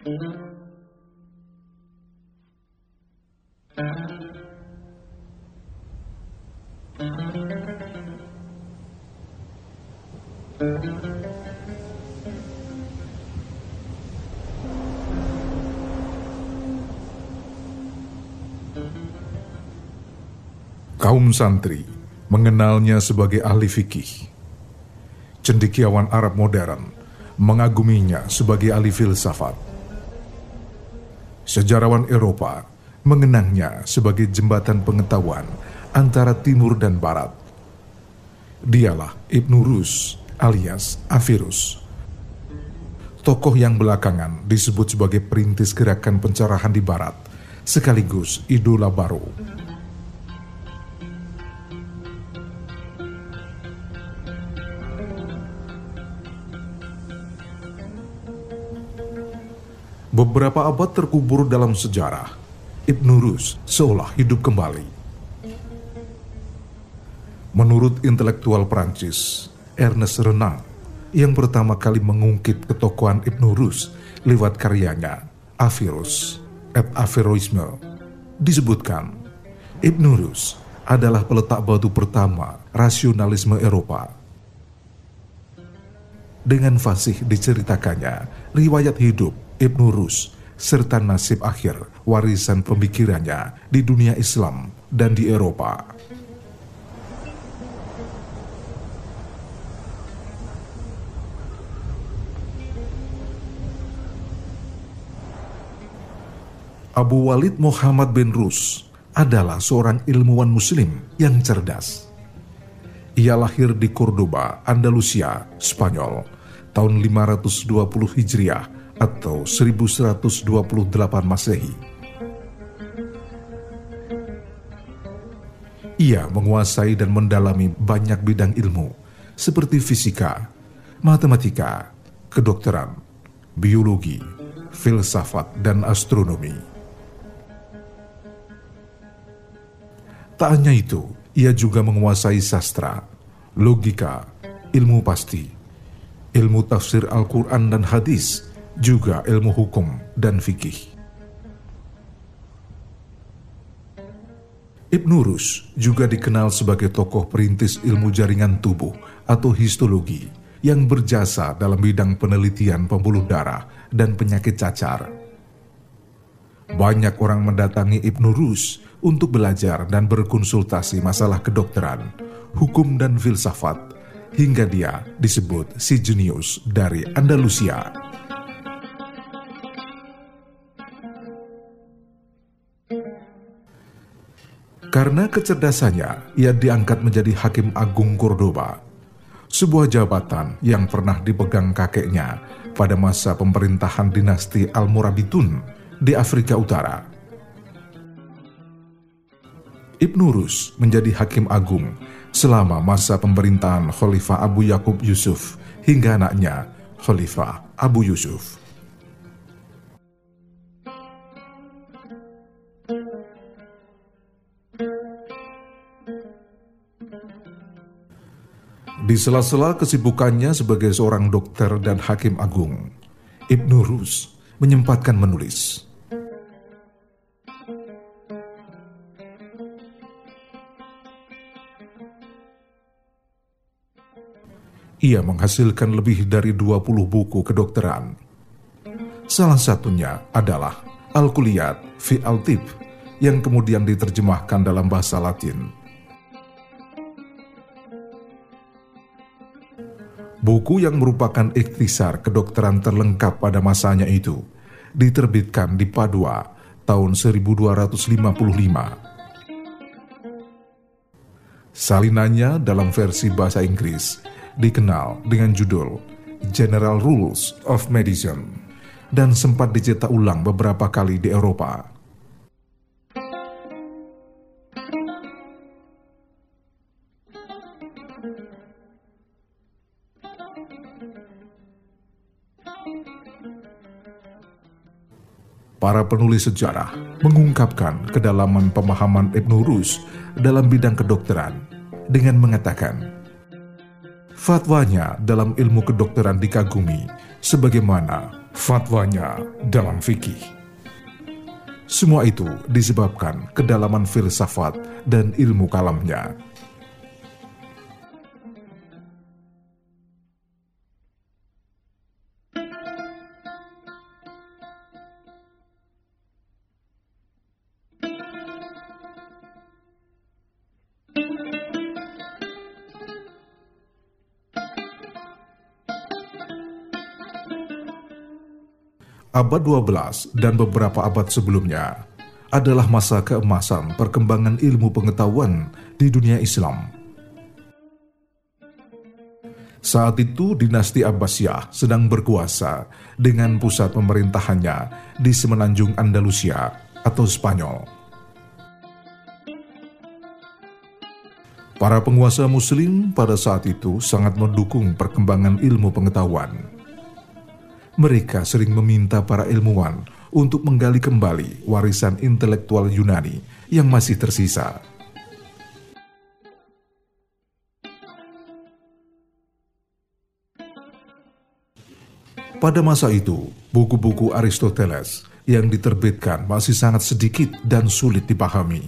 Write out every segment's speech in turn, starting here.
Kaum santri mengenalnya sebagai ahli fikih. Cendikiawan Arab modern mengaguminya sebagai ahli filsafat. Sejarawan Eropa mengenangnya sebagai jembatan pengetahuan antara timur dan barat. Dialah Ibnu Rus alias Avirus. Tokoh yang belakangan disebut sebagai perintis gerakan pencerahan di barat, sekaligus idola baru. Beberapa abad terkubur dalam sejarah, Ibnu Rus seolah hidup kembali. Menurut intelektual Prancis, Ernest Renan, yang pertama kali mengungkit ketokohan Ibnu Rus lewat karyanya Avirus et Averroisme, disebutkan Ibnu Rus adalah peletak batu pertama rasionalisme Eropa. Dengan fasih diceritakannya riwayat hidup Ibnu Rus, serta nasib akhir warisan pemikirannya di dunia Islam dan di Eropa. Abu Walid Muhammad bin Rus adalah seorang ilmuwan muslim yang cerdas. Ia lahir di Cordoba, Andalusia, Spanyol, tahun 520 Hijriah atau 1128 Masehi. Ia menguasai dan mendalami banyak bidang ilmu seperti fisika, matematika, kedokteran, biologi, filsafat, dan astronomi. Tak hanya itu, ia juga menguasai sastra, logika, ilmu pasti, ilmu tafsir Al-Quran dan hadis, juga ilmu hukum dan fikih. Ibnu Rus juga dikenal sebagai tokoh perintis ilmu jaringan tubuh atau histologi yang berjasa dalam bidang penelitian pembuluh darah dan penyakit cacar. Banyak orang mendatangi Ibnu Rus untuk belajar dan berkonsultasi masalah kedokteran, hukum dan filsafat, hingga dia disebut si jenius dari Andalusia. Karena kecerdasannya, ia diangkat menjadi Hakim Agung Cordoba, sebuah jabatan yang pernah dipegang kakeknya pada masa pemerintahan dinasti Almorabitun di Afrika Utara. Ibnu Rus menjadi Hakim Agung selama masa pemerintahan Khalifah Abu Yakub Yusuf hingga anaknya Khalifah Abu Yusuf. Di sela-sela kesibukannya sebagai seorang dokter dan hakim agung, Ibnu Rus menyempatkan menulis. Ia menghasilkan lebih dari 20 buku kedokteran. Salah satunya adalah Al-Kuliyat fi Al-Tib yang kemudian diterjemahkan dalam bahasa Latin. Buku yang merupakan ikhtisar kedokteran terlengkap pada masanya itu diterbitkan di Padua tahun 1255. Salinannya dalam versi bahasa Inggris dikenal dengan judul General Rules of Medicine dan sempat dicetak ulang beberapa kali di Eropa. Para penulis sejarah mengungkapkan kedalaman pemahaman Ibnu Rus dalam bidang kedokteran dengan mengatakan, fatwanya dalam ilmu kedokteran dikagumi sebagaimana fatwanya dalam fikih. Semua itu disebabkan kedalaman filsafat dan ilmu kalamnya. Abad 12 dan beberapa abad sebelumnya adalah masa keemasan perkembangan ilmu pengetahuan di dunia Islam. Saat itu dinasti Abbasiyah sedang berkuasa dengan pusat pemerintahannya di semenanjung Andalusia atau Spanyol. Para penguasa muslim pada saat itu sangat mendukung perkembangan ilmu pengetahuan mereka sering meminta para ilmuwan untuk menggali kembali warisan intelektual Yunani yang masih tersisa. Pada masa itu, buku-buku Aristoteles yang diterbitkan masih sangat sedikit dan sulit dipahami.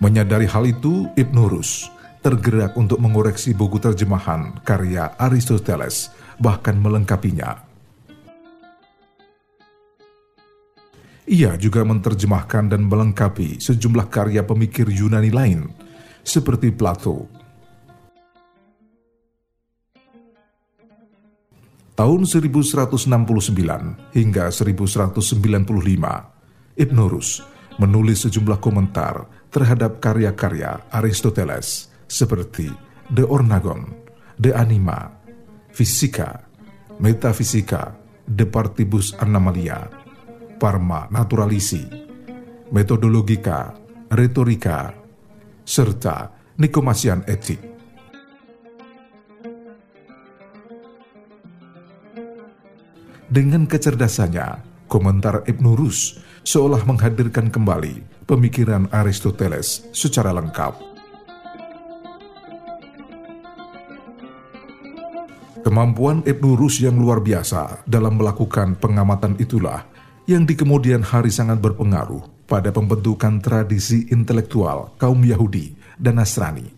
Menyadari hal itu, Ibn Rus tergerak untuk mengoreksi buku terjemahan karya Aristoteles bahkan melengkapinya. Ia juga menerjemahkan dan melengkapi sejumlah karya pemikir Yunani lain, seperti Plato. Tahun 1169 hingga 1195, Ibn Rus menulis sejumlah komentar terhadap karya-karya Aristoteles seperti De Ornagon, De Anima, fisika, metafisika, de partibus anomalia, parma naturalisi, metodologika, retorika, serta nikomasian etik. Dengan kecerdasannya, komentar Ibn Rus seolah menghadirkan kembali pemikiran Aristoteles secara lengkap. Kemampuan Ibnu Rus yang luar biasa dalam melakukan pengamatan itulah yang di kemudian hari sangat berpengaruh pada pembentukan tradisi intelektual kaum Yahudi dan Nasrani.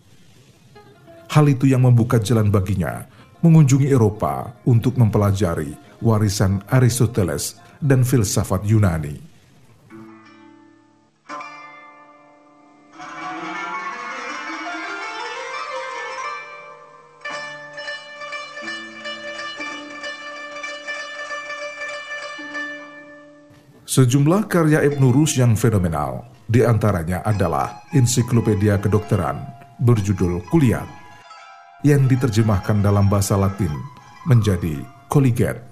Hal itu yang membuka jalan baginya mengunjungi Eropa untuk mempelajari warisan Aristoteles dan filsafat Yunani. Sejumlah karya Ibn Rus yang fenomenal, di antaranya adalah Ensiklopedia Kedokteran berjudul Kuliah yang diterjemahkan dalam bahasa Latin menjadi Colliget.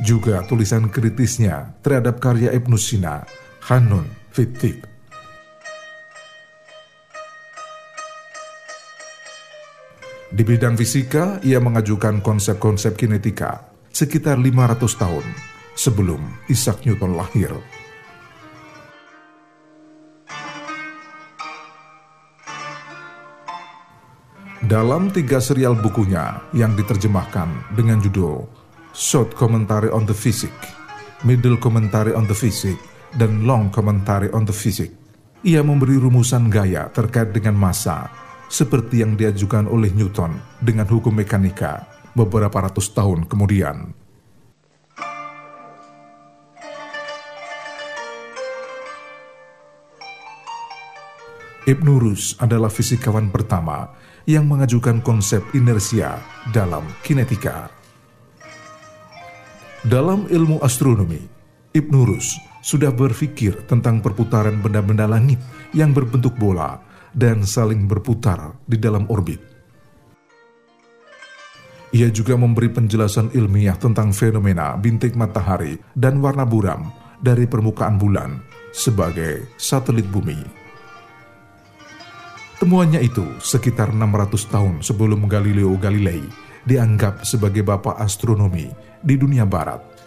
Juga tulisan kritisnya terhadap karya Ibn Sina, Hanun Fitik. Di bidang fisika, ia mengajukan konsep-konsep kinetika sekitar 500 tahun sebelum Isaac Newton lahir. Dalam tiga serial bukunya yang diterjemahkan dengan judul Short Commentary on the Physics, Middle Commentary on the Physics, dan Long Commentary on the Physics, ia memberi rumusan gaya terkait dengan massa seperti yang diajukan oleh Newton dengan hukum mekanika beberapa ratus tahun kemudian. Ibn Rus adalah fisikawan pertama yang mengajukan konsep inersia dalam kinetika. Dalam ilmu astronomi, Ibn Rus sudah berpikir tentang perputaran benda-benda langit yang berbentuk bola dan saling berputar di dalam orbit. Ia juga memberi penjelasan ilmiah tentang fenomena bintik matahari dan warna buram dari permukaan bulan sebagai satelit bumi. Temuannya itu sekitar 600 tahun sebelum Galileo Galilei dianggap sebagai bapak astronomi di dunia barat.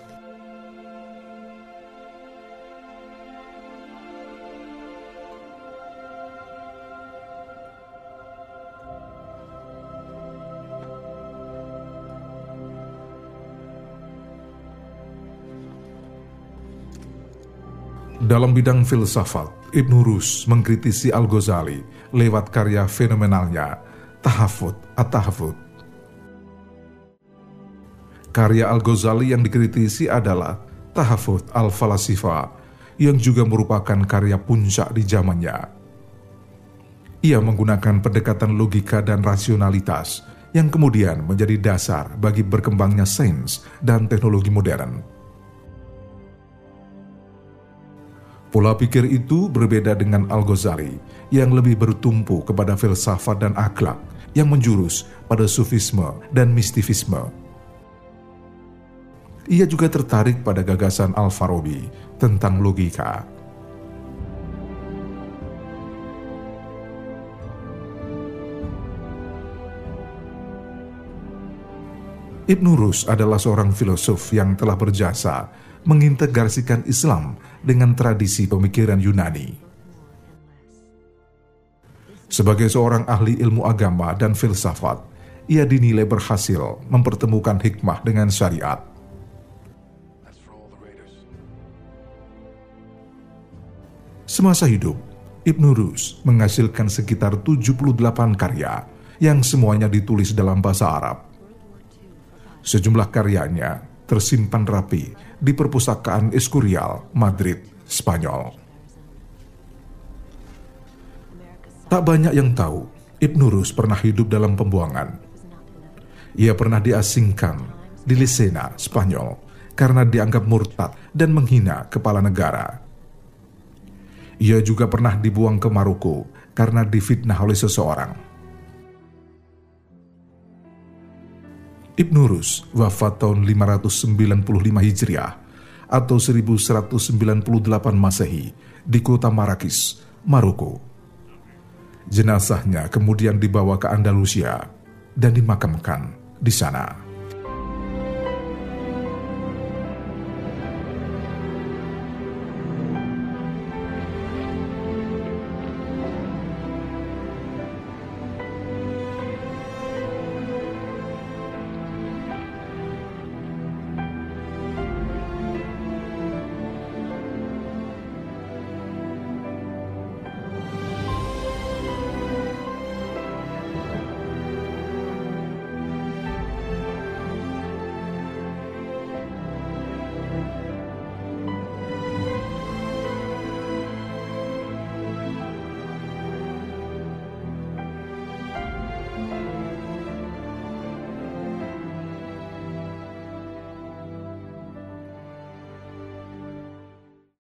Dalam bidang filsafat, Ibn Rus mengkritisi Al-Ghazali lewat karya fenomenalnya Tahafut At-Tahafut. Karya Al-Ghazali yang dikritisi adalah Tahafut Al-Falasifa yang juga merupakan karya puncak di zamannya. Ia menggunakan pendekatan logika dan rasionalitas yang kemudian menjadi dasar bagi berkembangnya sains dan teknologi modern. Pola pikir itu berbeda dengan Al-Ghazali yang lebih bertumpu kepada filsafat dan akhlak yang menjurus pada sufisme dan mistifisme. Ia juga tertarik pada gagasan Al-Farabi tentang logika. Ibn Rus adalah seorang filosof yang telah berjasa mengintegrasikan Islam dengan tradisi pemikiran Yunani. Sebagai seorang ahli ilmu agama dan filsafat, ia dinilai berhasil mempertemukan hikmah dengan syariat. Semasa hidup, Ibn Rus menghasilkan sekitar 78 karya yang semuanya ditulis dalam bahasa Arab. Sejumlah karyanya tersimpan rapi di perpustakaan Escurial, Madrid, Spanyol. Tak banyak yang tahu, Ibn Rus pernah hidup dalam pembuangan. Ia pernah diasingkan di Lisena, Spanyol, karena dianggap murtad dan menghina kepala negara. Ia juga pernah dibuang ke Maroko karena difitnah oleh seseorang. Ibn Rus wafat tahun 595 Hijriah atau 1198 Masehi di kota Marrakech, Maroko. Jenazahnya kemudian dibawa ke Andalusia dan dimakamkan di sana.